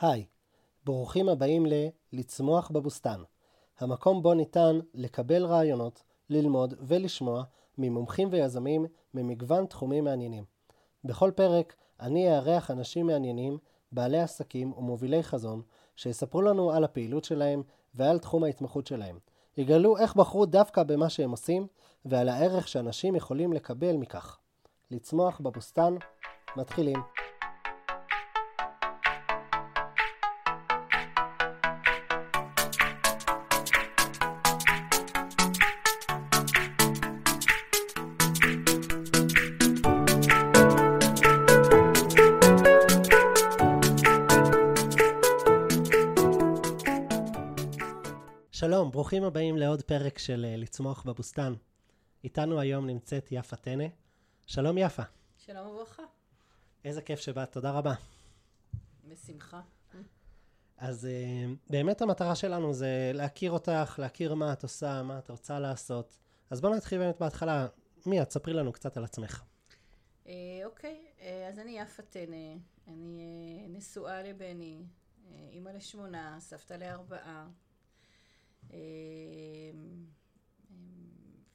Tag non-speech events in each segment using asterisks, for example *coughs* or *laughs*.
היי, ברוכים הבאים ל-לצמוח בבוסתן, המקום בו ניתן לקבל רעיונות, ללמוד ולשמוע ממומחים ויזמים ממגוון תחומים מעניינים. בכל פרק אני אארח אנשים מעניינים, בעלי עסקים ומובילי חזון, שיספרו לנו על הפעילות שלהם ועל תחום ההתמחות שלהם. יגלו איך בחרו דווקא במה שהם עושים ועל הערך שאנשים יכולים לקבל מכך. לצמוח בבוסתן, מתחילים. ברוכים הבאים לעוד פרק של אה, לצמוח בבוסתן. איתנו היום נמצאת יפה טנא. שלום יפה. שלום וברכה. איזה כיף שבאת, תודה רבה. בשמחה. אז אה, באמת המטרה שלנו זה להכיר אותך, להכיר מה את עושה, מה את רוצה לעשות. אז בואו נתחיל באמת בהתחלה. מי את? ספרי לנו קצת על עצמך. אה, אוקיי, אז אני יפה טנא, אני אה, נשואה לבני, אימא לשמונה, סבתא לארבעה. אה, אה,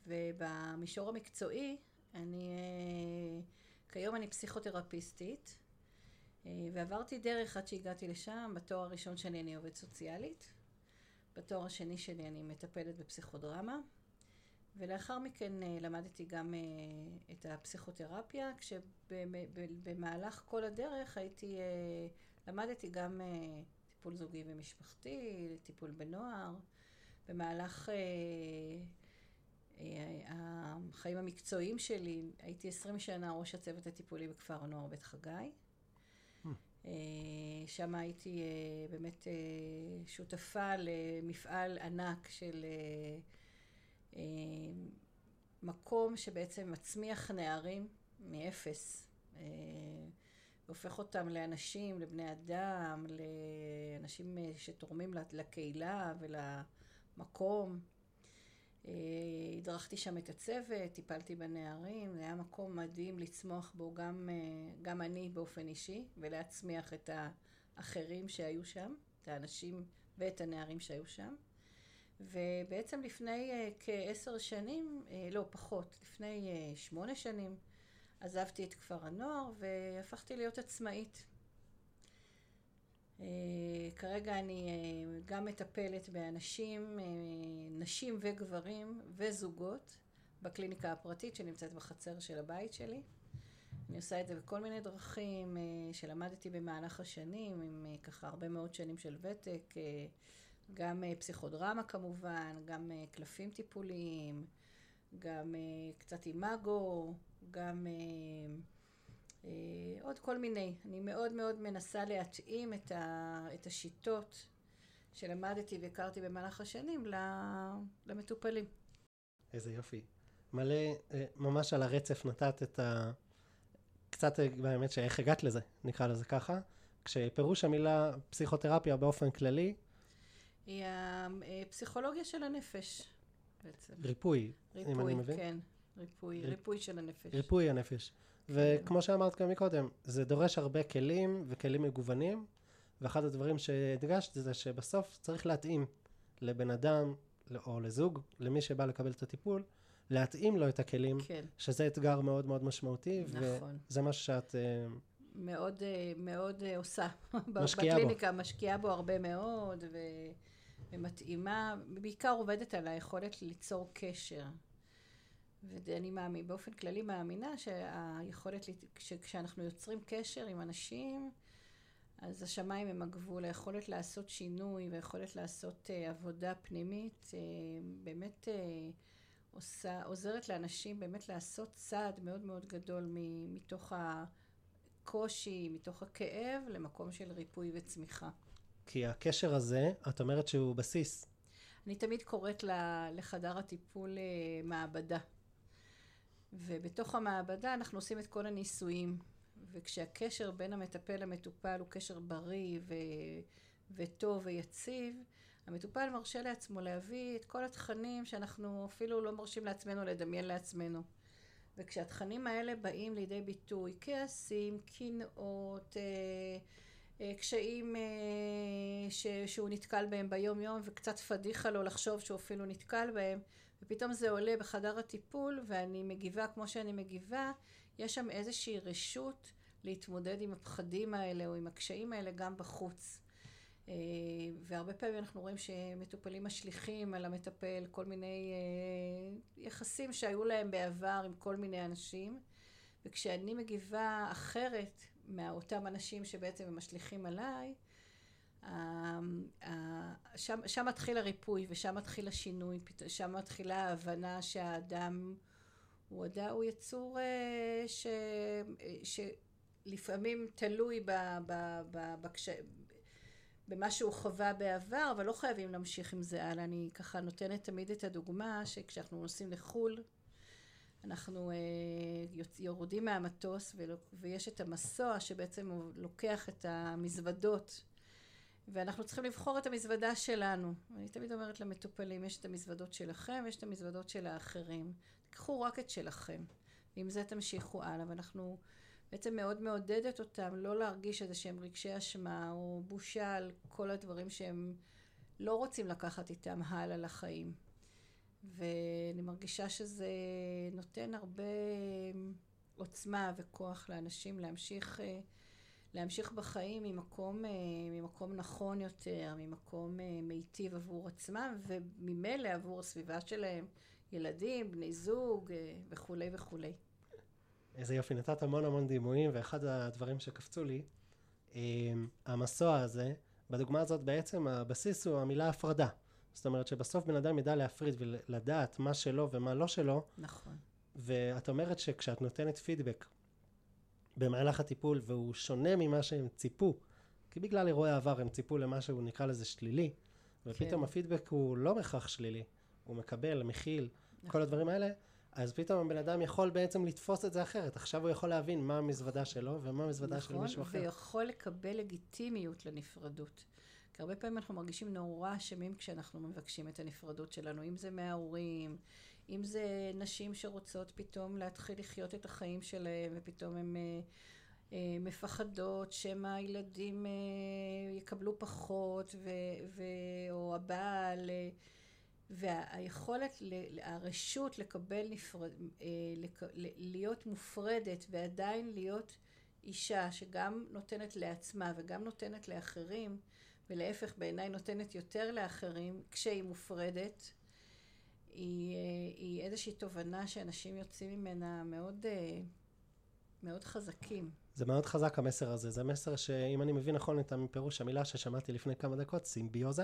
ובמישור המקצועי, אני, אה, כיום אני פסיכותרפיסטית, אה, ועברתי דרך עד שהגעתי לשם. בתואר הראשון שלי אני עובדת סוציאלית, בתואר השני שלי אני מטפלת בפסיכודרמה, ולאחר מכן אה, למדתי גם את הפסיכותרפיה, כשבמהלך כל הדרך הייתי, למדתי גם טיפול זוגי ומשפחתי, טיפול בנוער. במהלך אה, אה, החיים המקצועיים שלי, הייתי עשרים שנה ראש הצוות הטיפולי בכפר הנוער בית חגי. אה, שם הייתי אה, באמת אה, שותפה למפעל ענק של אה, אה, מקום שבעצם מצמיח נערים מאפס. אה, והופך אותם לאנשים, לבני אדם, לאנשים שתורמים לקהילה ולמקום. אה, הדרכתי שם את הצוות, טיפלתי בנערים, זה היה מקום מדהים לצמוח בו גם, אה, גם אני באופן אישי, ולהצמיח את האחרים שהיו שם, את האנשים ואת הנערים שהיו שם. ובעצם לפני uh, כעשר שנים, לא פחות, לפני שמונה שנים, עזבתי את כפר הנוער והפכתי להיות עצמאית. Uh, כרגע אני uh, גם מטפלת באנשים, uh, נשים וגברים וזוגות בקליניקה הפרטית שנמצאת בחצר של הבית שלי. אני עושה את זה בכל מיני דרכים שלמדתי במהלך השנים, עם ככה הרבה מאוד שנים של ותק, גם פסיכודרמה כמובן, גם קלפים טיפוליים, גם קצת אימאגו, גם אה, אה, עוד כל מיני. אני מאוד מאוד מנסה להתאים את, ה, את השיטות שלמדתי והכרתי במהלך השנים למטופלים. איזה יופי. מלא, אה, ממש על הרצף נתת את ה... קצת באמת שאיך הגעת לזה, נקרא לזה ככה. כשפירוש המילה פסיכותרפיה באופן כללי... היא הפסיכולוגיה של הנפש בעצם. ריפוי, ריפוי, אם אני מבין. כן. ריפוי, ריפוי של הנפש. ריפוי הנפש. וכמו שאמרת גם מקודם, זה דורש הרבה כלים וכלים מגוונים, ואחד הדברים שהדגשת זה שבסוף צריך להתאים לבן אדם או לזוג, למי שבא לקבל את הטיפול, להתאים לו את הכלים, כן. שזה אתגר מאוד מאוד משמעותי, נכון. וזה משהו שאת... אה, מאוד, אה, מאוד אה, עושה. *laughs* משקיעה בקליניקה, בו. משקיעה בו הרבה מאוד, ו... ומתאימה, בעיקר עובדת על היכולת ליצור קשר. ואני מאמין, באופן כללי מאמינה שהיכולת, כשאנחנו יוצרים קשר עם אנשים, אז השמיים הם הגבול, היכולת לעשות שינוי והיכולת לעשות uh, עבודה פנימית, uh, באמת uh, עושה, עוזרת לאנשים באמת לעשות צעד מאוד מאוד גדול מתוך הקושי, מתוך הכאב, למקום של ריפוי וצמיחה. כי הקשר הזה, את אומרת שהוא בסיס. אני תמיד קוראת לחדר הטיפול מעבדה. ובתוך המעבדה אנחנו עושים את כל הניסויים. וכשהקשר בין המטפל למטופל הוא קשר בריא ו... וטוב ויציב, המטופל מרשה לעצמו להביא את כל התכנים שאנחנו אפילו לא מרשים לעצמנו לדמיין לעצמנו. וכשהתכנים האלה באים לידי ביטוי, כעסים, קנאות, אה, אה, קשיים אה, ש, שהוא נתקל בהם ביום יום וקצת פדיחה לו לחשוב שהוא אפילו נתקל בהם ופתאום זה עולה בחדר הטיפול ואני מגיבה כמו שאני מגיבה, יש שם איזושהי רשות להתמודד עם הפחדים האלה או עם הקשיים האלה גם בחוץ. אה, והרבה פעמים אנחנו רואים שמטופלים משליכים על המטפל כל מיני אה, יחסים שהיו להם בעבר עם כל מיני אנשים וכשאני מגיבה אחרת מאותם אנשים שבעצם הם משליכים עליי שם, שם מתחיל הריפוי ושם מתחיל השינוי, שם מתחילה ההבנה שהאדם הוא, אדם, הוא יצור אה, ש, שלפעמים תלוי ב, ב, ב, בקש... במה שהוא חווה בעבר, אבל לא חייבים להמשיך עם זה הלאה. אני ככה נותנת תמיד את הדוגמה שכשאנחנו נוסעים לחו"ל, אנחנו אה, יורדים מהמטוס ויש את המסוע שבעצם לוקח את המזוודות ואנחנו צריכים לבחור את המזוודה שלנו. אני תמיד אומרת למטופלים, יש את המזוודות שלכם ויש את המזוודות של האחרים. תיקחו רק את שלכם, ועם זה תמשיכו הלאה. ואנחנו בעצם מאוד מעודדת אותם לא להרגיש איזה שהם רגשי אשמה או בושה על כל הדברים שהם לא רוצים לקחת איתם הלאה לחיים. ואני מרגישה שזה נותן הרבה עוצמה וכוח לאנשים להמשיך אה, להמשיך בחיים ממקום, אה, ממקום נכון יותר, ממקום אה, מיטיב עבור עצמם וממילא עבור הסביבה שלהם, ילדים, בני זוג וכולי וכולי. איזה יופי, נתת המון המון דימויים ואחד הדברים שקפצו לי, המסוע הזה, בדוגמה הזאת בעצם הבסיס הוא המילה הפרדה. זאת אומרת שבסוף בן אדם ידע להפריד ולדעת מה שלו ומה לא שלו. נכון. ואת אומרת שכשאת נותנת פידבק במהלך הטיפול והוא שונה ממה שהם ציפו, כי בגלל אירועי העבר הם ציפו למשהו נקרא לזה שלילי, ופתאום כן. הפידבק הוא לא בהכרח שלילי, הוא מקבל, מכיל, נכון. כל הדברים האלה, אז פתאום הבן אדם יכול בעצם לתפוס את זה אחרת. עכשיו הוא יכול להבין מה המזוודה שלו ומה המזוודה נכון, של מישהו אחר. נכון, ויכול לקבל לגיטימיות לנפרדות. כי הרבה פעמים אנחנו מרגישים נורא אשמים כשאנחנו מבקשים את הנפרדות שלנו, אם זה מההורים, אם זה נשים שרוצות פתאום להתחיל לחיות את החיים שלהם, ופתאום הן אה, אה, מפחדות שמא הילדים אה, יקבלו פחות, ו, ו, או הבעל, והיכולת, הרשות לקבל נפרד, להיות מופרדת ועדיין להיות אישה שגם נותנת לעצמה וגם נותנת לאחרים, ולהפך בעיניי נותנת יותר לאחרים כשהיא מופרדת, היא, היא איזושהי תובנה שאנשים יוצאים ממנה מאוד, מאוד חזקים. זה מאוד חזק המסר הזה, זה מסר שאם אני מבין נכון את הפירוש המילה ששמעתי לפני כמה דקות, סימביוזה,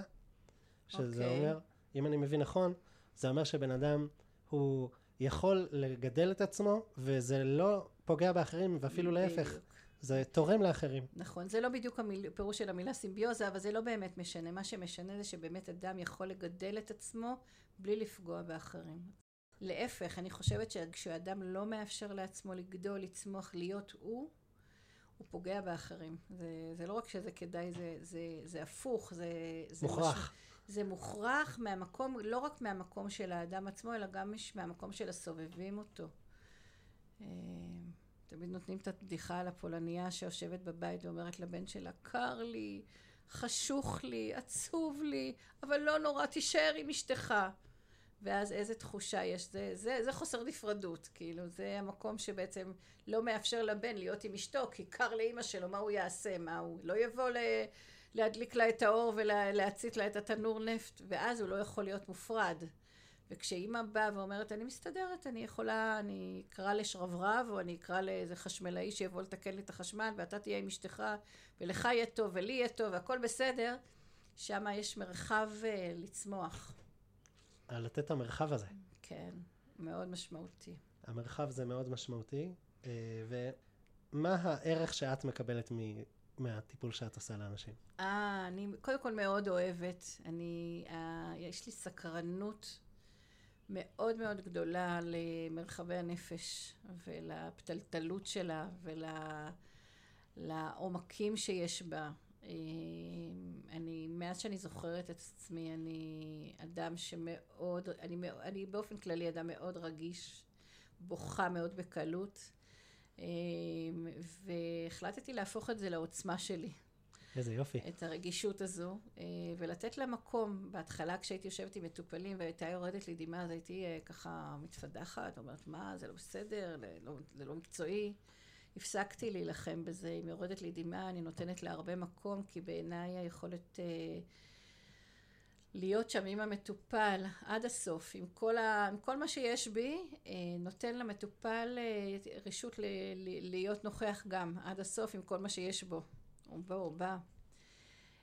שזה okay. אוקיי. אומר, אם אני מבין נכון, זה אומר שבן אדם הוא יכול לגדל את עצמו וזה לא פוגע באחרים ואפילו להפך. זה תורם לאחרים. נכון, זה לא בדיוק הפירוש של המילה סימביוזה, אבל זה לא באמת משנה. מה שמשנה זה שבאמת אדם יכול לגדל את עצמו בלי לפגוע באחרים. להפך, אני חושבת שכשאדם לא מאפשר לעצמו לגדול, לצמוח, להיות הוא, הוא פוגע באחרים. זה, זה לא רק שזה כדאי, זה, זה, זה הפוך, זה... זה מוכרח. מש, זה מוכרח מהמקום, לא רק מהמקום של האדם עצמו, אלא גם מהמקום של הסובבים אותו. תמיד נותנים את הבדיחה על הפולניה שיושבת בבית ואומרת לבן שלה, קר לי, חשוך לי, עצוב לי, אבל לא נורא, תישאר עם אשתך. ואז איזה תחושה יש, זה, זה, זה חוסר נפרדות, כאילו, זה המקום שבעצם לא מאפשר לבן להיות עם אשתו, כי קר לאימא שלו, מה הוא יעשה, מה הוא לא יבוא ל... להדליק לה את האור ולהצית לה את התנור נפט, ואז הוא לא יכול להיות מופרד. וכשאימא באה ואומרת, אני מסתדרת, אני יכולה, אני אקרא לשרברב, או אני אקרא לאיזה חשמלאי שיבוא לתקן לי את החשמל, ואתה תהיה עם אשתך, ולך יהיה טוב, ולי יהיה טוב, והכל בסדר, שם יש מרחב uh, לצמוח. לתת את המרחב הזה. כן, מאוד משמעותי. המרחב זה מאוד משמעותי, uh, ומה הערך שאת מקבלת מ... מהטיפול שאת עושה לאנשים? אה, אני קודם כל מאוד אוהבת. אני, אה, יש לי סקרנות מאוד מאוד גדולה למרחבי הנפש ולפתלתלות שלה ולעומקים שיש בה. אה, אני, מאז שאני זוכרת את עצמי, אני אדם שמאוד, אני, אני באופן כללי אדם מאוד רגיש, בוכה מאוד בקלות, אה, והחלטתי להפוך את זה לעוצמה שלי. איזה יופי. את הרגישות הזו, אה, ולתת לה מקום. בהתחלה כשהייתי יושבת עם מטופלים והייתה יורדת לי דמעה, אז הייתי אה, ככה מתפדחת, אומרת, מה, זה לא בסדר, לא, זה לא מקצועי. הפסקתי להילחם בזה, אם יורדת לי דמעה, אני נותנת לה הרבה מקום, כי בעיניי היכולת אה, להיות שם עם המטופל עד הסוף, עם כל, ה, עם כל מה שיש בי, נותן למטופל רשות ל, להיות נוכח גם עד הסוף עם כל מה שיש בו. הוא בא, הוא בא.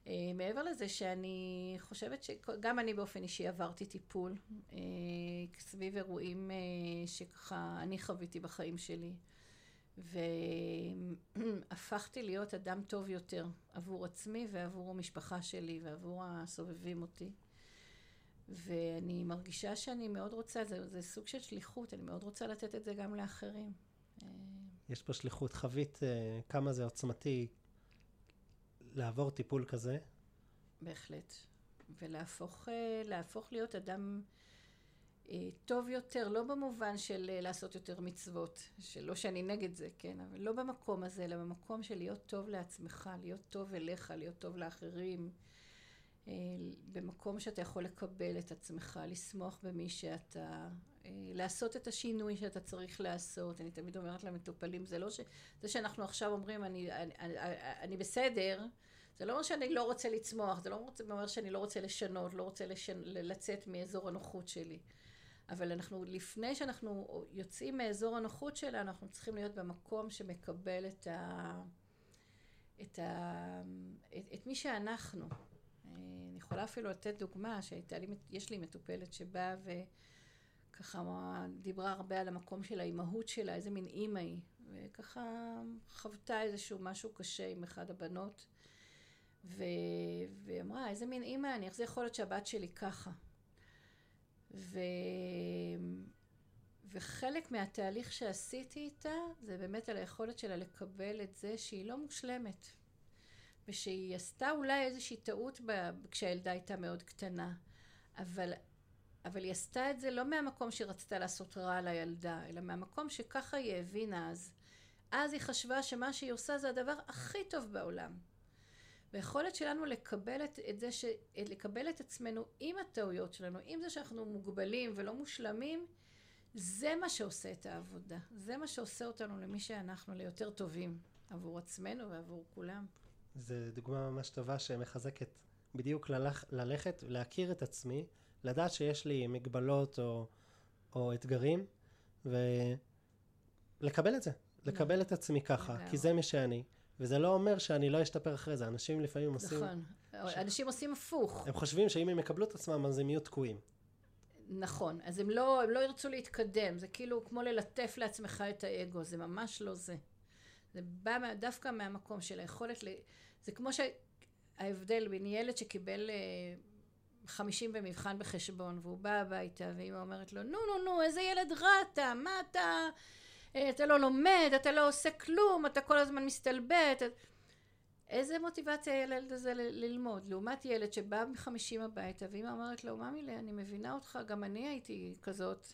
אה, מעבר לזה שאני חושבת שגם אני באופן אישי עברתי טיפול אה, סביב אירועים אה, שככה אני חוויתי בחיים שלי. והפכתי להיות אדם טוב יותר עבור עצמי ועבור המשפחה שלי ועבור הסובבים אותי. ואני מרגישה שאני מאוד רוצה, זה, זה סוג של שליחות, אני מאוד רוצה לתת את זה גם לאחרים. יש פה שליחות אה, כמה זה עוצמתי לעבור טיפול כזה. בהחלט. ולהפוך אה, להיות אדם אה, טוב יותר, לא במובן של אה, לעשות יותר מצוות, שלא שאני נגד זה, כן, אבל לא במקום הזה, אלא במקום של להיות טוב לעצמך, להיות טוב אליך, להיות טוב לאחרים, במקום שאתה יכול לקבל את עצמך, לשמוח במי שאתה, לעשות את השינוי שאתה צריך לעשות. אני תמיד אומרת למטופלים, זה לא ש... זה שאנחנו עכשיו אומרים, אני, אני, אני, אני בסדר, זה לא אומר שאני לא רוצה לצמוח, זה לא אומר שאני לא רוצה לשנות, לא רוצה לשנ... לצאת מאזור הנוחות שלי. אבל אנחנו, לפני שאנחנו יוצאים מאזור הנוחות שלה, אנחנו צריכים להיות במקום שמקבל את, ה, את, ה, את, את מי שאנחנו. אני יכולה אפילו לתת דוגמה שהייתה לי, יש לי מטופלת שבאה וככה דיברה הרבה על המקום של האימהות שלה, איזה מין אימא היא, וככה חוותה איזשהו משהו קשה עם אחד הבנות, ו... והיא אמרה, איזה מין אימא אני, איך זה יכול להיות שהבת שלי ככה? ו... וחלק מהתהליך שעשיתי איתה זה באמת על היכולת שלה לקבל את זה שהיא לא מושלמת ושהיא עשתה אולי איזושהי טעות ב... כשהילדה הייתה מאוד קטנה אבל, אבל היא עשתה את זה לא מהמקום שהיא רצתה לעשות רע לילדה אלא מהמקום שככה היא הבינה אז אז היא חשבה שמה שהיא עושה זה הדבר הכי טוב בעולם והיכולת שלנו לקבל את, את זה, ש, לקבל את עצמנו עם הטעויות שלנו, עם זה שאנחנו מוגבלים ולא מושלמים, זה מה שעושה את העבודה. זה מה שעושה אותנו למי שאנחנו, ליותר טובים עבור עצמנו ועבור כולם. זו דוגמה ממש טובה שמחזקת בדיוק ללכ, ללכת, להכיר את עצמי, לדעת שיש לי מגבלות או, או אתגרים, ולקבל את זה. לקבל את עצמי ככה, כי זה מי שאני. וזה לא אומר שאני לא אשתפר אחרי זה. אנשים לפעמים עושים... נכון. ש... אנשים עושים הפוך. הם חושבים שאם הם יקבלו את עצמם, אז הם יהיו תקועים. נכון. אז הם לא, הם לא ירצו להתקדם. זה כאילו כמו ללטף לעצמך את האגו. זה ממש לא זה. זה בא דווקא מהמקום של היכולת ל... זה כמו שההבדל בין ילד שקיבל... אה, חמישים במבחן בחשבון, והוא בא הביתה, ואמא אומרת לו, נו, נו, נו, איזה ילד רע אתה, מה אתה... אה, אתה לא לומד, אתה לא עושה כלום, אתה כל הזמן מסתלבט. איזה מוטיבציה הילד הזה ללמוד, לעומת ילד שבא מחמישים הביתה ואמא אומרת לו, ממי, אני מבינה אותך, גם אני הייתי כזאת,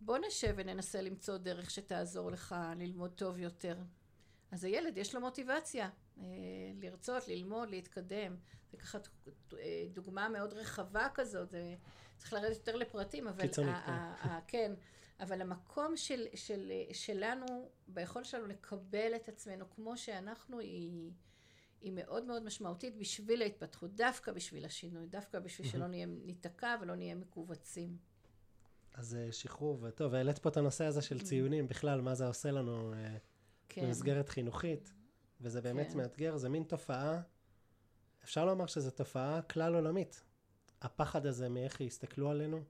בוא נשב וננסה למצוא דרך שתעזור לך ללמוד טוב יותר. אז הילד יש לו מוטיבציה אה, לרצות, ללמוד, להתקדם. זה ככה אה, דוגמה מאוד רחבה כזאת, זה צריך לרדת יותר לפרטים, אבל... קיצונית, כן. אבל המקום של, של, שלנו, ביכולת שלנו לקבל את עצמנו כמו שאנחנו, היא, היא מאוד מאוד משמעותית בשביל ההתפתחות, דווקא בשביל השינוי, דווקא בשביל שלא נהיה ניתקע ולא נהיה מכווצים. אז אה, שחרור, וטוב, העלית פה את הנושא הזה של ציונים, בכלל, מה זה עושה לנו אה, כן. במסגרת חינוכית, וזה באמת כן. מאתגר, זה מין תופעה, אפשר לומר שזו תופעה כלל עולמית. הפחד הזה מאיך יסתכלו עלינו,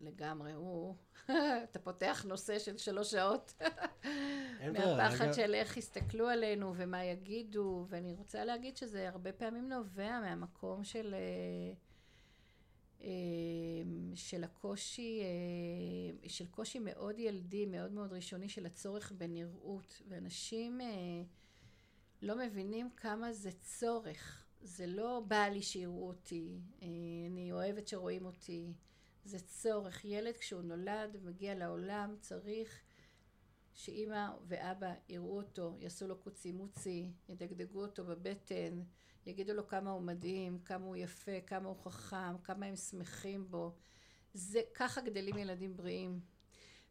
לגמרי, הוא... *laughs* אתה פותח נושא של שלוש שעות. *laughs* מהפחד של איך יסתכלו עלינו ומה יגידו, ואני רוצה להגיד שזה הרבה פעמים נובע מהמקום של... אה, אה, של הקושי, אה, של קושי מאוד ילדי, מאוד מאוד ראשוני, של הצורך בנראות. ואנשים לא מבינים כמה זה צורך. זה לא בא לי שיראו אותי, אני אוהבת שרואים אותי. זה צורך. ילד כשהוא נולד ומגיע לעולם צריך שאימא ואבא יראו אותו, יעשו לו קוצי מוצי, ידגדגו אותו בבטן, יגידו לו כמה הוא מדהים, כמה הוא יפה, כמה הוא חכם, כמה הם שמחים בו. זה, ככה גדלים ילדים בריאים.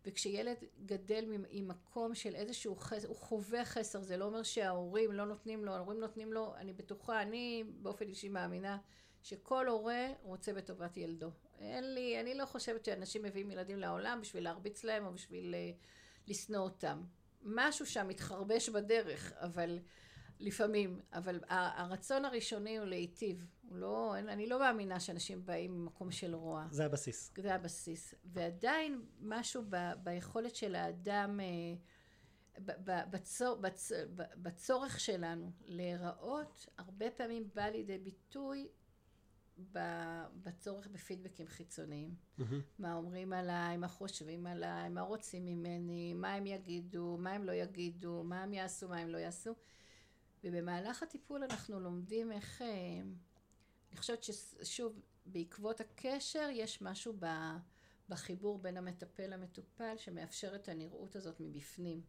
וכשילד גדל עם מקום של איזשהו חסר, הוא חווה חסר, זה לא אומר שההורים לא נותנים לו, ההורים נותנים לו, אני בטוחה, אני באופן אישי מאמינה שכל הורה רוצה בטובת ילדו. אין לי, אני לא חושבת שאנשים מביאים ילדים לעולם בשביל להרביץ להם או בשביל uh, לשנוא אותם. משהו שם מתחרבש בדרך, אבל לפעמים, אבל הרצון הראשוני הוא להיטיב. הוא לא, אני לא מאמינה שאנשים באים ממקום של רוע. זה הבסיס. זה הבסיס. ועדיין משהו ב, ביכולת של האדם, אה, בצור, בצ, בצורך שלנו להיראות, הרבה פעמים בא לידי ביטוי בצורך בפידבקים חיצוניים. Mm-hmm. מה אומרים עליי, מה חושבים עליי, מה רוצים ממני, מה הם יגידו, מה הם לא יגידו, מה הם יעשו, מה הם לא יעשו. ובמהלך הטיפול אנחנו לומדים איך, אה, אני חושבת ששוב, בעקבות הקשר יש משהו בחיבור בין המטפל למטופל שמאפשר את הנראות הזאת מבפנים.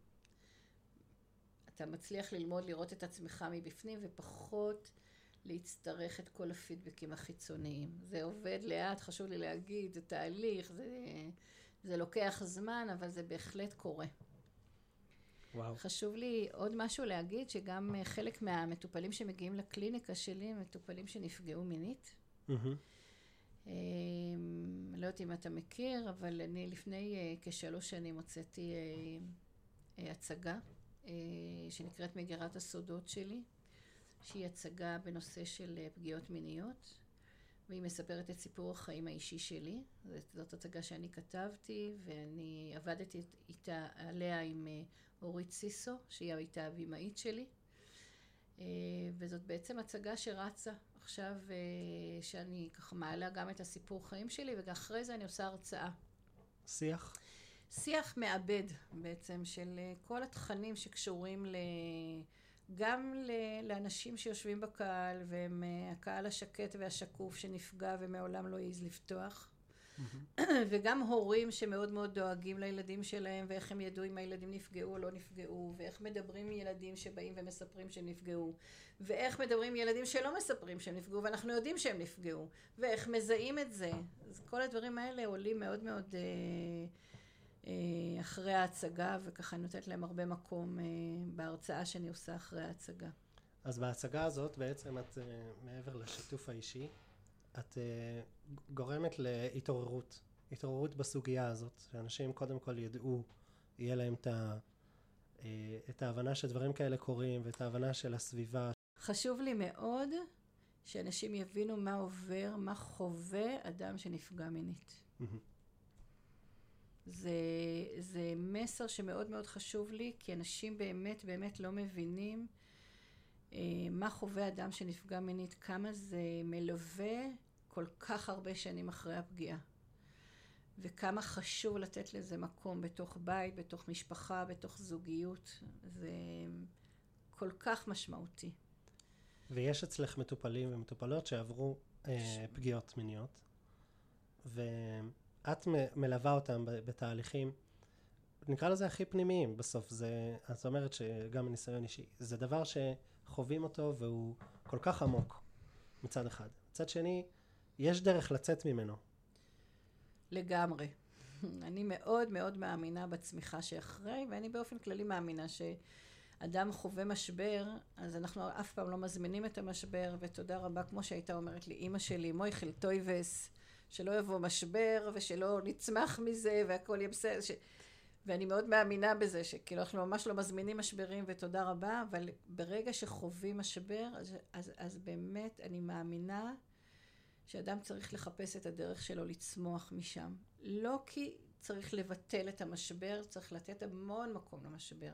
אתה מצליח ללמוד לראות את עצמך מבפנים ופחות להצטרך את כל הפידבקים החיצוניים. זה עובד לאט, חשוב לי להגיד, זה תהליך, זה, זה לוקח זמן, אבל זה בהחלט קורה. וואו. חשוב לי עוד משהו להגיד, שגם אה, חלק מהמטופלים שמגיעים לקליניקה שלי הם מטופלים שנפגעו מינית. Mm-hmm. לא יודעת אם אתה מכיר, אבל אני לפני אה, כשלוש שנים הוצאתי הצגה שנקראת מגירת הסודות שלי, שהיא הצגה בנושא של פגיעות מיניות, והיא מספרת את סיפור החיים האישי שלי. זאת הצגה שאני כתבתי, ואני עבדתי איתה, עליה עם אורית סיסו, שהיא הייתה הבימאית שלי. אה, וזאת בעצם הצגה שרצה עכשיו, אה, שאני ככה מעלה גם את הסיפור חיים שלי, ואחרי זה אני עושה הרצאה. שיח? שיח מעבד בעצם של אה, כל התכנים שקשורים ל... גם לאנשים שיושבים בקהל והם הקהל השקט והשקוף שנפגע ומעולם לא העז לפתוח. Mm-hmm. *clears throat* וגם הורים שמאוד מאוד דואגים לילדים שלהם, ואיך הם ידעו אם הילדים נפגעו או לא נפגעו, ואיך מדברים עם ילדים שבאים ומספרים שהם נפגעו, ואיך מדברים עם ילדים שלא מספרים שהם נפגעו, ואנחנו יודעים שהם נפגעו, ואיך מזהים את זה. אז כל הדברים האלה עולים מאוד מאוד אה, אה, אחרי ההצגה, וככה אני נותנת להם הרבה מקום אה, בהרצאה שאני עושה אחרי ההצגה. אז בהצגה הזאת בעצם את, אה, מעבר לשיתוף האישי, את גורמת להתעוררות, התעוררות בסוגיה הזאת, שאנשים קודם כל ידעו, יהיה להם את, ה, את ההבנה שדברים כאלה קורים ואת ההבנה של הסביבה. חשוב לי מאוד שאנשים יבינו מה עובר, מה חווה אדם שנפגע מינית. זה, זה מסר שמאוד מאוד חשוב לי, כי אנשים באמת באמת לא מבינים אה, מה חווה אדם שנפגע מינית, כמה זה מלווה כל כך הרבה שנים אחרי הפגיעה. וכמה חשוב לתת לזה מקום בתוך בית, בתוך משפחה, בתוך זוגיות. זה כל כך משמעותי. ויש אצלך מטופלים ומטופלות שעברו אה, פגיעות מיניות, ואת מלווה אותם בתהליכים, נקרא לזה הכי פנימיים בסוף. זה, את אומרת שגם מניסיון אישי, זה דבר שחווים אותו והוא כל כך עמוק מצד אחד. מצד שני, יש דרך לצאת ממנו. לגמרי. *laughs* אני מאוד מאוד מאמינה בצמיחה שאחרי, ואני באופן כללי מאמינה שאדם חווה משבר, אז אנחנו אף פעם לא מזמינים את המשבר, ותודה רבה, כמו שהייתה אומרת לי אימא שלי, מויכל טויבס, שלא יבוא משבר, ושלא נצמח מזה, והכל יהיה בסדר. ש... ואני מאוד מאמינה בזה, שכאילו אנחנו ממש לא מזמינים משברים, ותודה רבה, אבל ברגע שחווים משבר, אז, אז, אז באמת אני מאמינה שאדם צריך לחפש את הדרך שלו לצמוח משם. לא כי צריך לבטל את המשבר, צריך לתת המון מקום למשבר.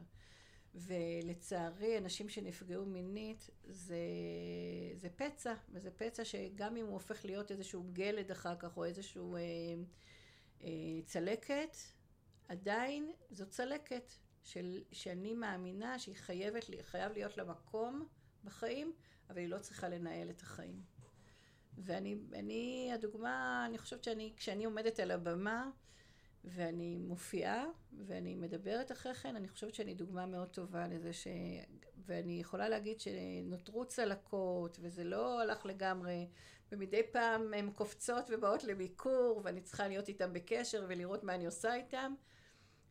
ולצערי, אנשים שנפגעו מינית, זה, זה פצע, וזה פצע שגם אם הוא הופך להיות איזשהו גלד אחר כך, או איזשהו אה, אה, צלקת, עדיין זו צלקת של, שאני מאמינה שהיא חייבת, חייב להיות לה מקום בחיים, אבל היא לא צריכה לנהל את החיים. ואני, אני, הדוגמה, אני חושבת שאני, כשאני עומדת על הבמה, ואני מופיעה, ואני מדברת אחרי כן, אני חושבת שאני דוגמה מאוד טובה לזה ש... ואני יכולה להגיד שנותרו צלקות, וזה לא הלך לגמרי, ומדי פעם הן קופצות ובאות לביקור, ואני צריכה להיות איתן בקשר ולראות מה אני עושה איתן,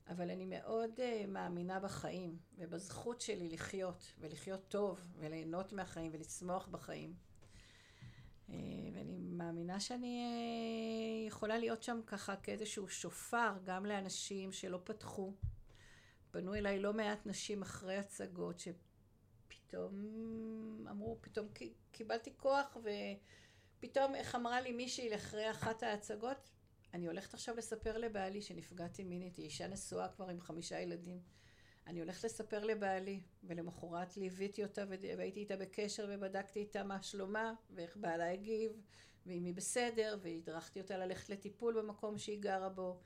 אבל אני מאוד uh, מאמינה בחיים, ובזכות שלי לחיות, ולחיות טוב, וליהנות מהחיים, ולצמוח בחיים. Uh, ואני מאמינה שאני uh, יכולה להיות שם ככה כאיזשהו שופר, גם לאנשים שלא פתחו. פנו אליי לא מעט נשים אחרי הצגות, שפתאום אמרו, פתאום קיבלתי כוח, ופתאום, איך אמרה לי מישהי אחרי אחת ההצגות, אני הולכת עכשיו לספר לבעלי שנפגעתי מינית, היא אישה נשואה כבר עם חמישה ילדים. אני הולכת לספר לבעלי, ולמחרת ליוויתי אותה והייתי איתה בקשר ובדקתי איתה מה שלומה, ואיך בעלה הגיב, ואם היא בסדר, והדרכתי אותה ללכת לטיפול במקום שהיא גרה בו,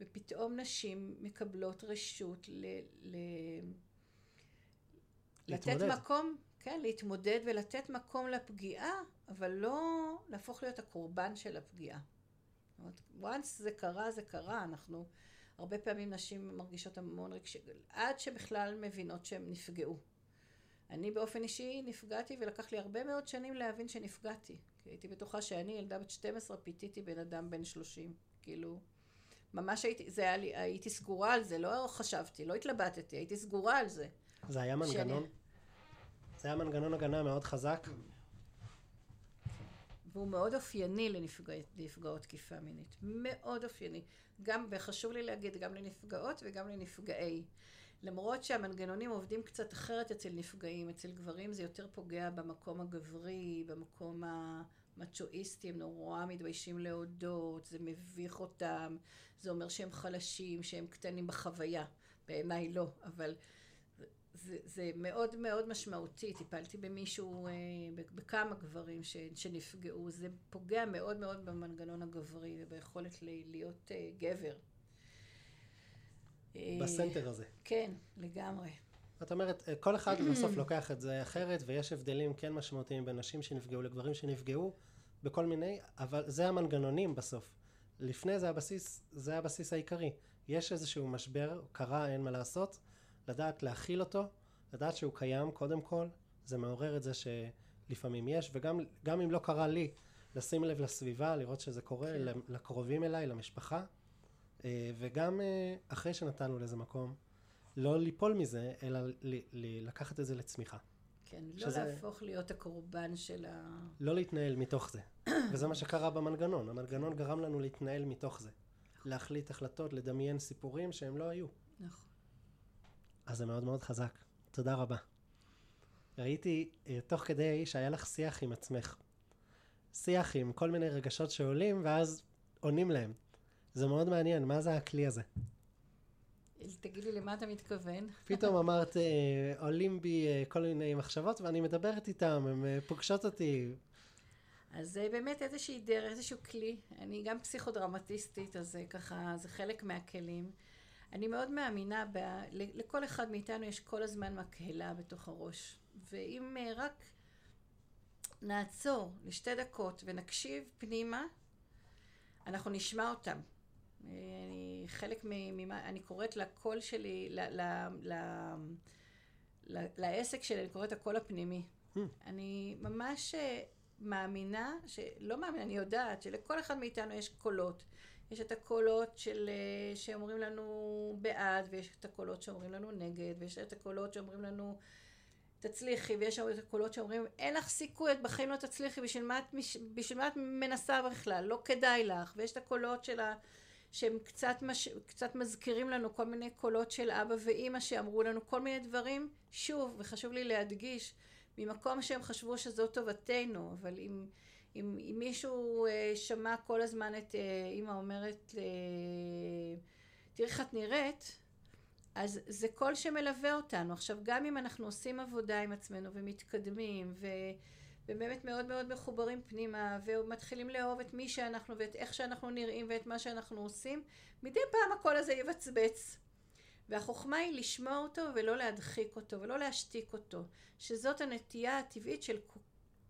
ופתאום נשים מקבלות רשות ל... ל... לתת מקום, כן, להתמודד ולתת מקום לפגיעה, אבל לא להפוך להיות הקורבן של הפגיעה. once זה קרה, זה קרה, אנחנו, הרבה פעמים נשים מרגישות המון רגשי, עד שבכלל מבינות שהן נפגעו. אני באופן אישי נפגעתי ולקח לי הרבה מאוד שנים להבין שנפגעתי. כי הייתי בטוחה שאני, ילדה בת 12, פיתיתי בן אדם בן 30. כאילו, ממש הייתי, זה היה לי, הייתי סגורה על זה, לא חשבתי, לא התלבטתי, הייתי סגורה על זה. זה היה מנגנון? שאני... זה היה מנגנון הגנה מאוד חזק? והוא מאוד אופייני לנפגעות תקיפה מינית. מאוד אופייני. גם, וחשוב לי להגיד, גם לנפגעות וגם לנפגעי. למרות שהמנגנונים עובדים קצת אחרת אצל נפגעים, אצל גברים זה יותר פוגע במקום הגברי, במקום המצ'ואיסטי, הם נורא מתביישים להודות, זה מביך אותם, זה אומר שהם חלשים, שהם קטנים בחוויה. בעיניי לא, אבל זה, זה מאוד מאוד משמעותי, טיפלתי במישהו, אה, בכמה גברים ש, שנפגעו, זה פוגע מאוד מאוד במנגנון הגברי וביכולת להיות אה, גבר. אה, בסנטר הזה. כן, לגמרי. את אומרת, כל אחד בסוף לוקח את זה אחרת, ויש הבדלים כן משמעותיים בין נשים שנפגעו לגברים שנפגעו בכל מיני, אבל זה המנגנונים בסוף. לפני זה הבסיס, זה הבסיס העיקרי. יש איזשהו משבר, קרה, אין מה לעשות. לדעת להכיל אותו, לדעת שהוא קיים קודם כל, זה מעורר את זה שלפעמים יש, וגם אם לא קרה לי, לשים לב לסביבה, לראות שזה קורה, כן. לקרובים אליי, למשפחה, אה, וגם אה, אחרי שנתנו לזה מקום, לא ליפול מזה, אלא לקחת את זה לצמיחה. כן, לא שזה... להפוך להיות הקורבן של ה... לא להתנהל מתוך זה. *coughs* וזה מה שקרה במנגנון. המנגנון גרם לנו להתנהל מתוך זה. להחליט החלטות, לדמיין סיפורים שהם לא היו. נכון. אז זה מאוד מאוד חזק. תודה רבה. ראיתי אה, תוך כדי שהיה לך שיח עם עצמך. שיח עם כל מיני רגשות שעולים ואז עונים להם. זה מאוד מעניין, מה זה הכלי הזה? תגידי למה אתה מתכוון. *laughs* פתאום אמרת, אה, עולים בי אה, כל מיני מחשבות ואני מדברת איתם, הן פוגשות אותי. אז זה באמת איזושהי דרך, איזשהו כלי. אני גם פסיכודרמטיסטית, אז זה ככה, זה חלק מהכלים. אני מאוד מאמינה, ב, לכל אחד מאיתנו יש כל הזמן מקהלה בתוך הראש. ואם אה, רק נעצור לשתי דקות ונקשיב פנימה, אנחנו נשמע אותם. אני חלק ממה, אני קוראת לקול שלי, ל, ל, ל, ל, לעסק שלי, אני קוראת הקול הפנימי. Hmm. אני ממש אה, מאמינה, שלא מאמינה, אני יודעת שלכל אחד מאיתנו יש קולות. יש את הקולות של, אה, שאומרים לנו בעד, ויש את הקולות שאומרים לנו נגד, ויש את הקולות שאומרים לנו תצליחי, ויש את הקולות שאומרים אין לך סיכוי, את בחיים לא תצליחי, בשביל מה את, בשביל מה את מנסה בכלל, לא כדאי לך, ויש את הקולות של ה... שהם קצת, מש... קצת מזכירים לנו כל מיני קולות של אבא ואימא שאמרו לנו כל מיני דברים, שוב, וחשוב לי להדגיש, ממקום שהם חשבו שזו טובתנו, אבל אם... אם, אם מישהו אה, שמע כל הזמן את אה, אימא אומרת, אה, תראי איך את נראית, אז זה קול שמלווה אותנו. עכשיו, גם אם אנחנו עושים עבודה עם עצמנו ומתקדמים, ו... ובאמת מאוד מאוד מחוברים פנימה, ומתחילים לאהוב את מי שאנחנו, ואת איך שאנחנו נראים, ואת מה שאנחנו עושים, מדי פעם הקול הזה יבצבץ. והחוכמה היא לשמוע אותו ולא להדחיק אותו ולא להשתיק אותו, שזאת הנטייה הטבעית של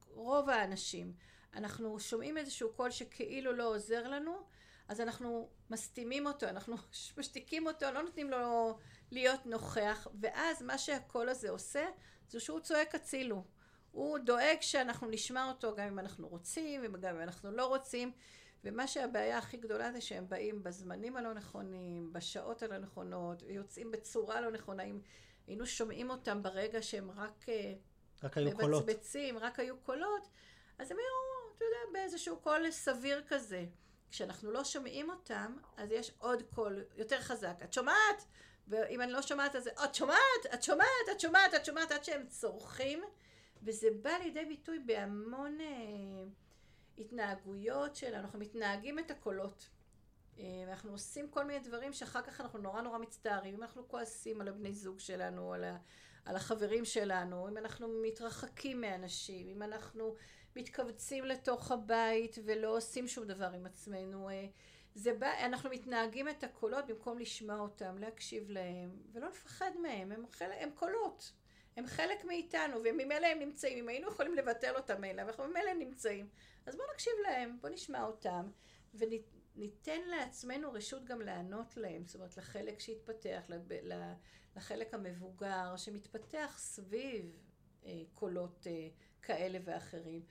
רוב האנשים. אנחנו שומעים איזשהו קול שכאילו לא עוזר לנו, אז אנחנו מסתימים אותו, אנחנו *laughs* משתיקים אותו, לא נותנים לו להיות נוכח, ואז מה שהקול הזה עושה, זה שהוא צועק הצילו. הוא דואג שאנחנו נשמע אותו גם אם אנחנו רוצים, וגם אם אנחנו לא רוצים, ומה שהבעיה הכי גדולה זה שהם באים בזמנים הלא נכונים, בשעות הלא נכונות, ויוצאים בצורה לא נכונה. אם היינו שומעים אותם ברגע שהם רק, אה, רק היו מבצבצים, רק היו קולות, אז הם היו, אתה יודע, באיזשהו קול סביר כזה. כשאנחנו לא שומעים אותם, אז יש עוד קול יותר חזק. את שומעת? ואם אני לא שומעת, אז את שומעת? את שומעת? את שומעת? את שומעת? עד שהם צורכים. וזה בא לידי ביטוי בהמון אה, התנהגויות שלנו. אנחנו מתנהגים את הקולות. אה, ואנחנו עושים כל מיני דברים שאחר כך אנחנו נורא נורא מצטערים. אם אנחנו כועסים על הבני זוג שלנו, על, ה, על החברים שלנו, אם אנחנו מתרחקים מאנשים, אם אנחנו מתכווצים לתוך הבית ולא עושים שום דבר עם עצמנו. אה, זה בא, אנחנו מתנהגים את הקולות במקום לשמוע אותם, להקשיב להם, ולא לפחד מהם, הם, חלק, הם קולות. הם חלק מאיתנו, וממילא הם נמצאים. אם היינו יכולים לבטל אותם אליו, אנחנו ממילא נמצאים. אז בואו נקשיב להם, בואו נשמע אותם, וניתן לעצמנו רשות גם לענות להם, זאת אומרת, לחלק שהתפתח, לחלק המבוגר, שמתפתח סביב אה, קולות אה, כאלה ואחרים.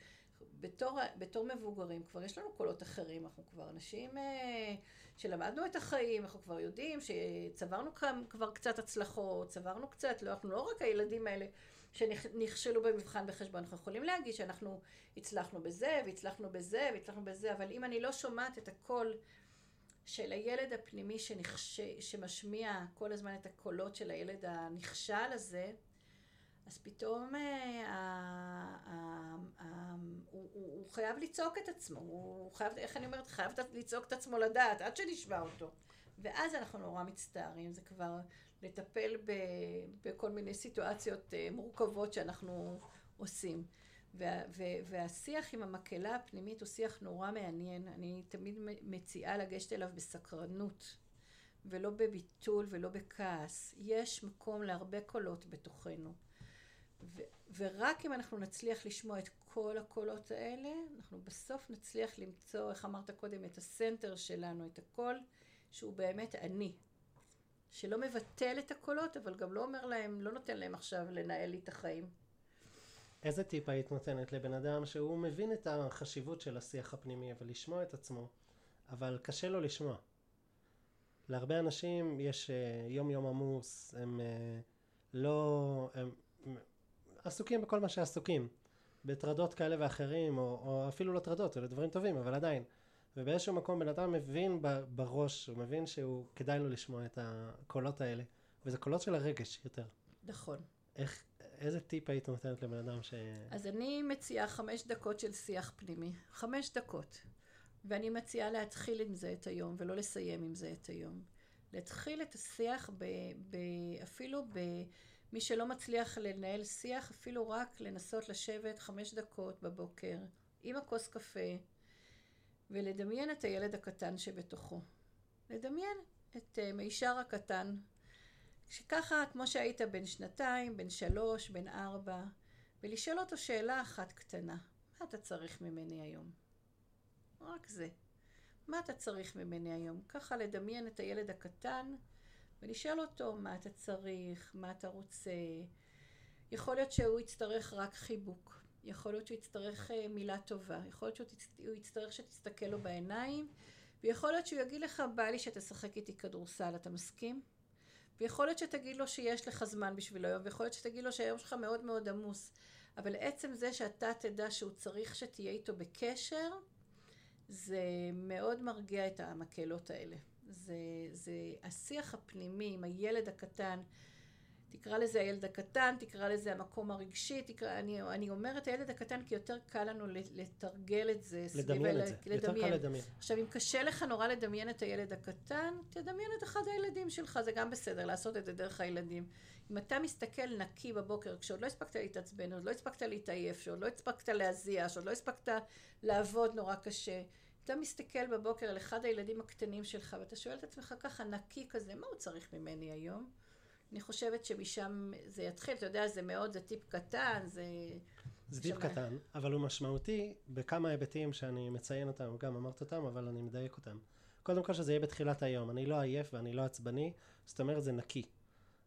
בתור, בתור מבוגרים כבר יש לנו קולות אחרים, אנחנו כבר אנשים אה, שלמדנו את החיים, אנחנו כבר יודעים שצברנו כבר קצת הצלחות, צברנו קצת, לא, אנחנו לא רק הילדים האלה שנכשלו במבחן בחשבון, אנחנו יכולים להגיד שאנחנו הצלחנו בזה, והצלחנו בזה, והצלחנו בזה, אבל אם אני לא שומעת את הקול של הילד הפנימי שנכש... שמשמיע כל הזמן את הקולות של הילד הנכשל הזה, אז פתאום אה, הוא חייב לצעוק את עצמו, הוא חייב, איך אני אומרת, חייב לצעוק את עצמו לדעת, עד שנשמע אותו. ואז אנחנו נורא מצטערים, זה כבר לטפל ב, בכל מיני סיטואציות אה, מורכבות שאנחנו עושים. וה, והשיח עם המקהלה הפנימית הוא שיח נורא מעניין. אני תמיד מציעה לגשת אליו בסקרנות, ולא בביטול ולא בכעס. יש מקום להרבה קולות בתוכנו. ו- ורק אם אנחנו נצליח לשמוע את כל הקולות האלה, אנחנו בסוף נצליח למצוא, איך אמרת קודם, את הסנטר שלנו, את הקול שהוא באמת אני. שלא מבטל את הקולות, אבל גם לא אומר להם, לא נותן להם עכשיו לנהל לי את החיים. איזה טיפ היית נותנת לבן אדם שהוא מבין את החשיבות של השיח הפנימי, אבל לשמוע את עצמו, אבל קשה לו לשמוע? להרבה אנשים יש uh, יום יום עמוס, הם uh, לא, הם עסוקים בכל מה שעסוקים, בטרדות כאלה ואחרים, או, או אפילו לא טרדות, אלה דברים טובים, אבל עדיין. ובאיזשהו מקום בן אדם מבין בראש, הוא מבין שהוא, כדאי לו לשמוע את הקולות האלה, וזה קולות של הרגש יותר. נכון. איך, איזה טיפ היית נותנת לבן אדם ש... אז אני מציעה חמש דקות של שיח פנימי. חמש דקות. ואני מציעה להתחיל עם זה את היום, ולא לסיים עם זה את היום. להתחיל את השיח ב, ב, אפילו ב... מי שלא מצליח לנהל שיח, אפילו רק לנסות לשבת חמש דקות בבוקר עם הכוס קפה ולדמיין את הילד הקטן שבתוכו. לדמיין את uh, מישר הקטן, שככה כמו שהיית בן שנתיים, בן שלוש, בן ארבע, ולשאול אותו שאלה אחת קטנה, מה אתה צריך ממני היום? רק זה. מה אתה צריך ממני היום? ככה לדמיין את הילד הקטן ולשאול אותו מה אתה צריך, מה אתה רוצה. יכול להיות שהוא יצטרך רק חיבוק, יכול להיות שהוא יצטרך אה, מילה טובה, יכול להיות שהוא יצטרך שתסתכל לו בעיניים, ויכול להיות שהוא יגיד לך, בא לי שתשחק איתי כדורסל, אתה מסכים? ויכול להיות שתגיד לו שיש לך זמן בשבילו היום, ויכול להיות שתגיד לו שהיום שלך מאוד מאוד עמוס. אבל עצם זה שאתה תדע שהוא צריך שתהיה איתו בקשר, זה מאוד מרגיע את המקהלות האלה. זה, זה השיח הפנימי עם הילד הקטן. תקרא לזה הילד הקטן, תקרא לזה המקום הרגשי, תקרא, אני, אני אומרת הילד הקטן כי יותר קל לנו לתרגל את זה. לדמיין את זה, לדמיין. יותר קל לדמיין. עכשיו אם קשה לך נורא לדמיין את הילד הקטן, תדמיין את אחד הילדים שלך, זה גם בסדר, לעשות את זה דרך הילדים. אם אתה מסתכל נקי בבוקר, כשעוד לא הספקת להתעצבן, עוד לא הספקת להתעייף, שעוד לא הספקת להזיע, שעוד לא הספקת לעבוד נורא קשה, אתה מסתכל בבוקר על אחד הילדים הקטנים שלך, ואתה שואל את עצמך ככה, נקי כזה, מה הוא צריך ממני היום? אני חושבת שמשם זה יתחיל, אתה יודע, זה מאוד, זה טיפ קטן, זה... זה טיפ קטן, אבל הוא משמעותי בכמה היבטים שאני מציין אותם, גם אמרת אותם, אבל אני מדייק אותם. קודם כל שזה יהיה בתחילת היום, אני לא עייף ואני לא עצבני, זאת אומרת זה נקי.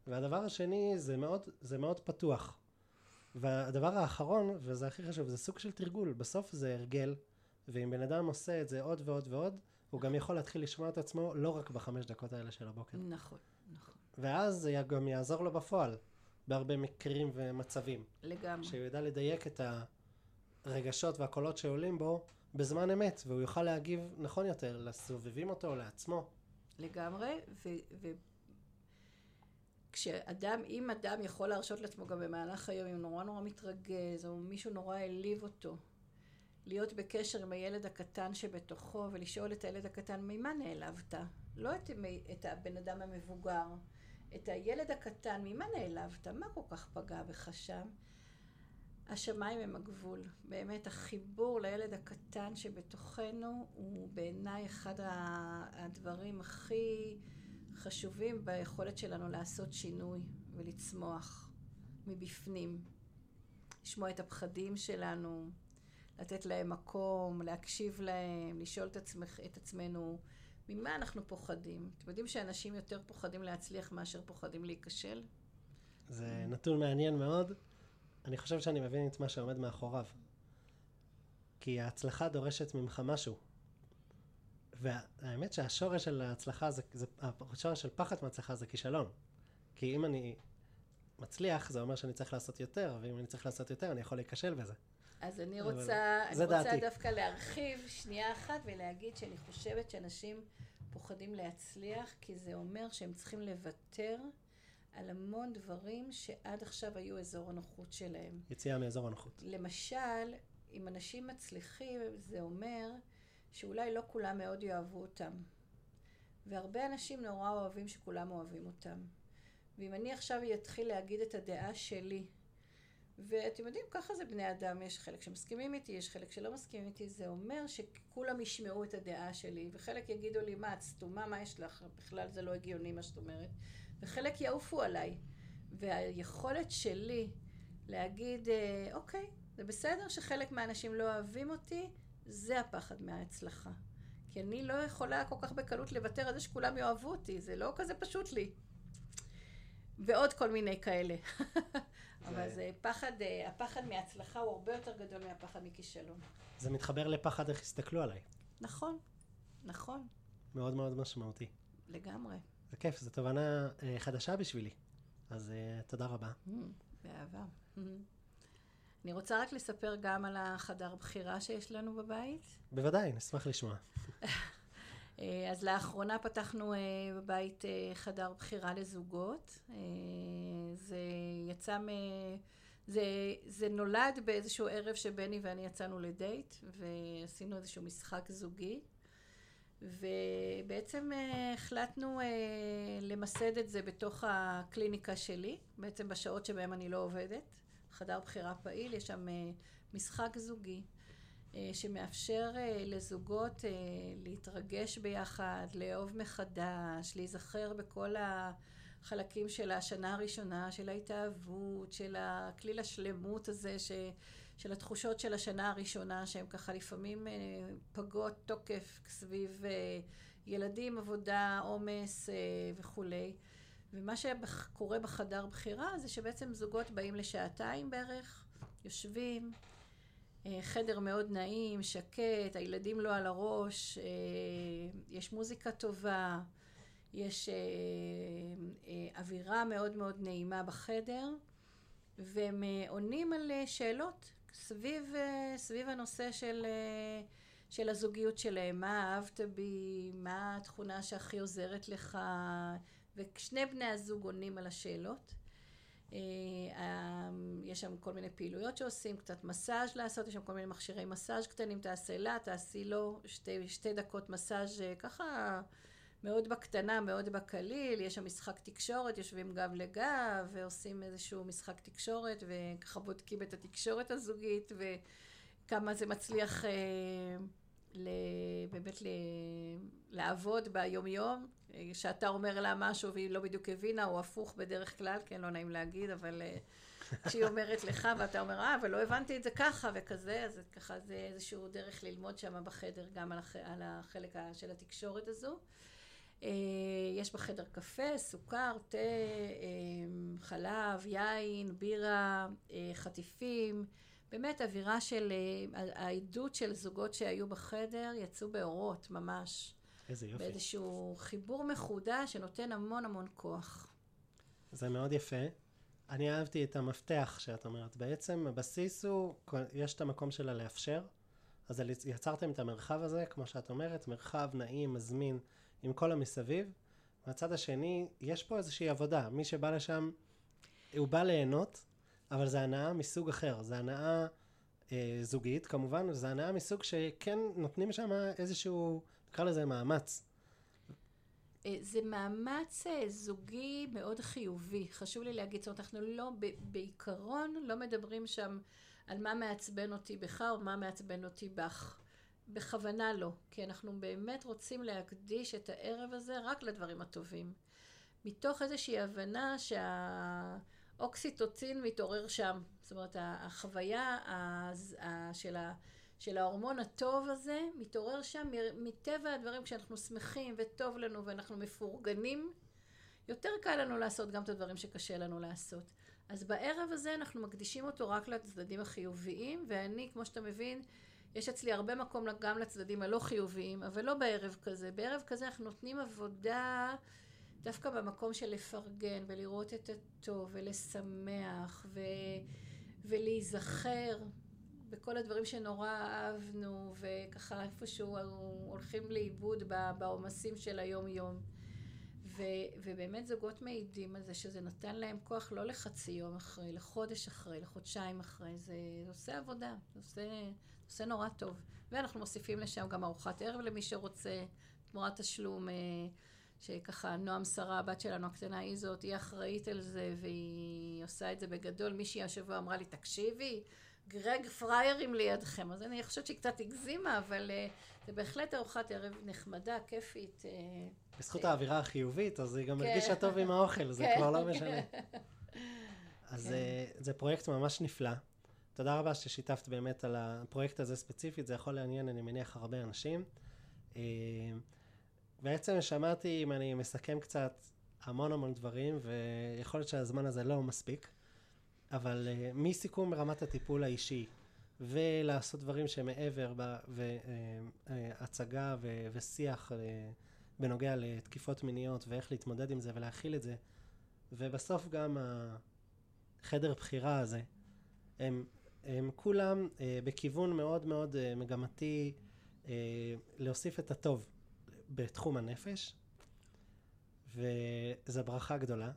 והדבר השני זה מאוד, זה מאוד פתוח. והדבר האחרון, וזה הכי חשוב, זה סוג של תרגול, בסוף זה הרגל, ואם בן אדם עושה את זה עוד ועוד ועוד, הוא גם יכול להתחיל לשמוע את עצמו לא רק בחמש דקות האלה של הבוקר. נכון, נכון. ואז זה גם יעזור לו בפועל, בהרבה מקרים ומצבים. לגמרי. שהוא ידע לדייק את הרגשות והקולות שעולים בו בזמן אמת, והוא יוכל להגיב נכון יותר לסובבים אותו, לעצמו. לגמרי, ו... ו... כשאדם, אם אדם יכול להרשות לעצמו גם במהלך היום, אם נורא נורא מתרגז, או מישהו נורא העליב אותו, להיות בקשר עם הילד הקטן שבתוכו, ולשאול את הילד הקטן, ממה נעלבת? לא את, את הבן אדם המבוגר, את הילד הקטן, ממה נעלבת? מה כל כך פגע בך שם? השמיים הם הגבול. באמת, החיבור לילד הקטן שבתוכנו הוא בעיניי אחד הדברים הכי חשובים ביכולת שלנו לעשות שינוי ולצמוח מבפנים. לשמוע את הפחדים שלנו, לתת להם מקום, להקשיב להם, לשאול את, עצמך, את עצמנו ממה אנחנו פוחדים. אתם יודעים שאנשים יותר פוחדים להצליח מאשר פוחדים להיכשל? זה נתון מעניין מאוד. אני חושב שאני מבין את מה שעומד מאחוריו. כי ההצלחה דורשת ממך משהו. והאמת שהשורש של ההצלחה זה, זה השורש של פחד מהצלחה זה כישלון. כי אם אני מצליח, זה אומר שאני צריך לעשות יותר, ואם אני צריך לעשות יותר, אני יכול להיכשל בזה. אז אני רוצה, אני רוצה דעתי. דווקא להרחיב שנייה אחת ולהגיד שאני חושבת שאנשים פוחדים להצליח, כי זה אומר שהם צריכים לוותר על המון דברים שעד עכשיו היו אזור הנוחות שלהם. יציאה מאזור הנוחות. למשל, אם אנשים מצליחים, זה אומר שאולי לא כולם מאוד יאהבו אותם. והרבה אנשים נורא אוהבים שכולם אוהבים אותם. ואם אני עכשיו אתחיל להגיד את הדעה שלי, ואתם יודעים, ככה זה בני אדם, יש חלק שמסכימים איתי, יש חלק שלא מסכימים איתי, זה אומר שכולם ישמעו את הדעה שלי, וחלק יגידו לי, מה, את סתומה, מה יש לך? בכלל זה לא הגיוני מה שאת אומרת. וחלק יעופו עליי. והיכולת שלי להגיד, אה, אוקיי, זה בסדר שחלק מהאנשים לא אוהבים אותי, זה הפחד מההצלחה. כי אני לא יכולה כל כך בקלות לוותר על זה שכולם יאהבו אותי, זה לא כזה פשוט לי. ועוד כל מיני כאלה. אבל זה פחד, אה, הפחד מהצלחה הוא הרבה יותר גדול מהפחד מכישלון. זה מתחבר לפחד איך יסתכלו עליי. נכון, נכון. מאוד מאוד משמעותי. לגמרי. זה כיף, זו תובנה uh, חדשה בשבילי. אז uh, תודה רבה. Mm, באהבה. Mm-hmm. *laughs* אני רוצה רק לספר גם על החדר בחירה שיש לנו בבית. בוודאי, נשמח לשמוע. *laughs* אה, אז לאחרונה פתחנו בבית חדר בחירה לזוגות. זה יצא מ... זה, זה נולד באיזשהו ערב שבני ואני יצאנו לדייט, ועשינו איזשהו משחק זוגי. ובעצם אה, החלטנו אה, למסד את זה בתוך הקליניקה שלי, בעצם בשעות שבהן אני לא עובדת. חדר בחירה פעיל, יש שם אה, משחק זוגי שמאפשר לזוגות להתרגש ביחד, לאהוב מחדש, להיזכר בכל החלקים של השנה הראשונה, של ההתאהבות, של הכליל השלמות הזה ש... של התחושות של השנה הראשונה, שהן ככה לפעמים אה, פגות תוקף סביב אה, ילדים, עבודה, עומס אה, וכולי. ומה שקורה בחדר בחירה זה שבעצם זוגות באים לשעתיים בערך, יושבים, חדר מאוד נעים, שקט, הילדים לא על הראש, יש מוזיקה טובה, יש אווירה מאוד מאוד נעימה בחדר, והם עונים על שאלות סביב, אה, סביב הנושא של, אה, של הזוגיות שלהם, מה אהבת בי, מה התכונה שהכי עוזרת לך, ושני בני הזוג עונים על השאלות. אה, יש שם כל מיני פעילויות שעושים, קצת מסאז' לעשות, יש שם כל מיני מכשירי מסאז' קטנים, תעשה לה, תעשי לו, שתי, שתי דקות מסאז' ככה מאוד בקטנה, מאוד בקליל, יש שם משחק תקשורת, יושבים גב לגב ועושים איזשהו משחק תקשורת וככה בודקים את התקשורת הזוגית וכמה זה מצליח אה, באמת ל, לעבוד ביומיום, שאתה אומר לה משהו והיא לא בדיוק הבינה, או הפוך בדרך כלל, כן, לא נעים להגיד, אבל... אה, שהיא אומרת לך, ואתה אומר, אה, אבל לא הבנתי את זה ככה וכזה, אז ככה זה איזשהו דרך ללמוד שם בחדר גם על, הח... על החלק של התקשורת הזו. אה, יש בחדר קפה, סוכר, תה, אה, חלב, יין, בירה, אה, חטיפים. באמת אווירה של, העדות של זוגות שהיו בחדר יצאו באורות ממש. איזה יופי. באיזשהו חיבור מחודש שנותן המון המון כוח. זה מאוד יפה. אני אהבתי את המפתח שאת אומרת. בעצם הבסיס הוא, יש את המקום שלה לאפשר, אז יצרתם את המרחב הזה, כמו שאת אומרת, מרחב נעים, מזמין, עם כל המסביב. מהצד השני, יש פה איזושהי עבודה. מי שבא לשם, הוא בא ליהנות, אבל זה הנאה מסוג אחר. זה הנאה אה, זוגית, כמובן, וזה הנאה מסוג שכן נותנים שם איזשהו, נקרא לזה מאמץ. אה, זה מאמץ אה, זוגי מאוד חיובי, חשוב לי להגיד, זאת אומרת, אנחנו לא, בעיקרון לא מדברים שם על מה מעצבן אותי בך או מה מעצבן אותי בך. בכוונה לא, כי אנחנו באמת רוצים להקדיש את הערב הזה רק לדברים הטובים. מתוך איזושהי הבנה שהאוקסיטוצין מתעורר שם. זאת אומרת, החוויה של, ה, של ההורמון הטוב הזה מתעורר שם מטבע הדברים כשאנחנו שמחים וטוב לנו ואנחנו מפורגנים. יותר קל לנו לעשות גם את הדברים שקשה לנו לעשות. אז בערב הזה אנחנו מקדישים אותו רק לצדדים החיוביים, ואני, כמו שאתה מבין, יש אצלי הרבה מקום גם לצדדים הלא חיוביים, אבל לא בערב כזה. בערב כזה אנחנו נותנים עבודה דווקא במקום של לפרגן ולראות את הטוב ולשמח ו... ולהיזכר בכל הדברים שנורא אהבנו וככה איפשהו הולכים לאיבוד בעומסים של היום יום. ו, ובאמת זוגות מעידים על זה שזה נתן להם כוח לא לחצי יום אחרי, לחודש אחרי, לחודשיים אחרי, זה עושה עבודה, זה עושה, עושה נורא טוב. ואנחנו מוסיפים לשם גם ארוחת ערב למי שרוצה, תמורת תשלום, אה, שככה נועם שרה, הבת שלנו הקטנה, היא זאת, היא אחראית על זה, והיא עושה את זה בגדול. מישהי השבוע אמרה לי, תקשיבי, גרג פריירים לידכם. אז אני חושבת שהיא קצת הגזימה, אבל uh, זה בהחלט ארוחת ערב נחמדה, כיפית. Uh, בזכות האווירה החיובית, אז היא גם כן. הרגישה טוב עם האוכל, זה כבר לא משנה. אז כן. זה פרויקט ממש נפלא. תודה רבה ששיתפת באמת על הפרויקט הזה ספציפית, זה יכול לעניין, אני מניח, הרבה אנשים. אה, בעצם שמעתי, אם אני מסכם קצת, המון המון דברים, ויכול להיות שהזמן הזה לא מספיק, אבל uh, מסיכום ברמת הטיפול האישי, ולעשות דברים שמעבר, והצגה uh, uh, ושיח uh, בנוגע לתקיפות מיניות, ואיך להתמודד עם זה ולהכיל את זה, ובסוף גם החדר בחירה הזה, הם הם כולם אה, בכיוון מאוד מאוד אה, מגמתי אה, להוסיף את הטוב בתחום הנפש, וזו ברכה גדולה.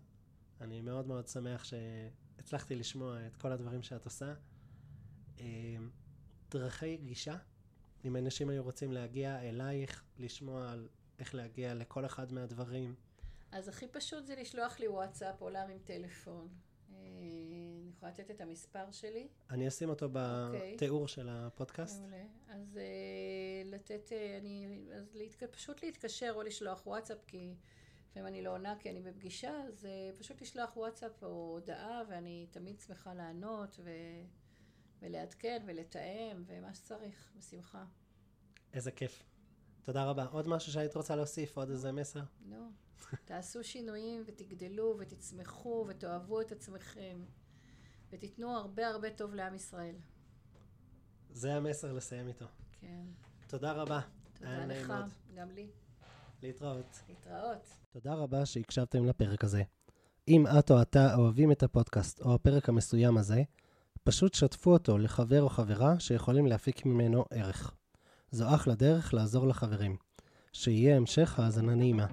אני מאוד מאוד שמח שהצלחתי לשמוע את כל הדברים שאת עושה. אה, דרכי גישה, אם אנשים היו רוצים להגיע אלייך, לשמוע על איך להגיע לכל אחד מהדברים. אז הכי פשוט זה לשלוח לי וואטסאפ או להרים טלפון. יכולה לתת את המספר שלי. אני אשים אותו בתיאור okay. של הפודקאסט. מעולה. אז uh, לתת, uh, אני, אז להתק... פשוט להתקשר או לשלוח וואטסאפ, כי לפעמים אני לא עונה כי אני בפגישה, אז uh, פשוט לשלוח וואטסאפ או הודעה, ואני תמיד שמחה לענות ו... ולעדכן ולתאם ומה שצריך, בשמחה. איזה כיף. תודה רבה. עוד משהו שהיית רוצה להוסיף? עוד איזה מסר? לא. תעשו שינויים ותגדלו ותצמחו ותאהבו את עצמכם. ותיתנו הרבה הרבה טוב לעם ישראל. זה המסר לסיים איתו. כן. תודה רבה. תודה לך, גם לי. להתראות. להתראות. תודה רבה שהקשבתם לפרק הזה. אם את או אתה אוהבים את הפודקאסט או הפרק המסוים הזה, פשוט שתפו אותו לחבר או חברה שיכולים להפיק ממנו ערך. זו אחלה דרך לעזור לחברים. שיהיה המשך האזנה נעימה.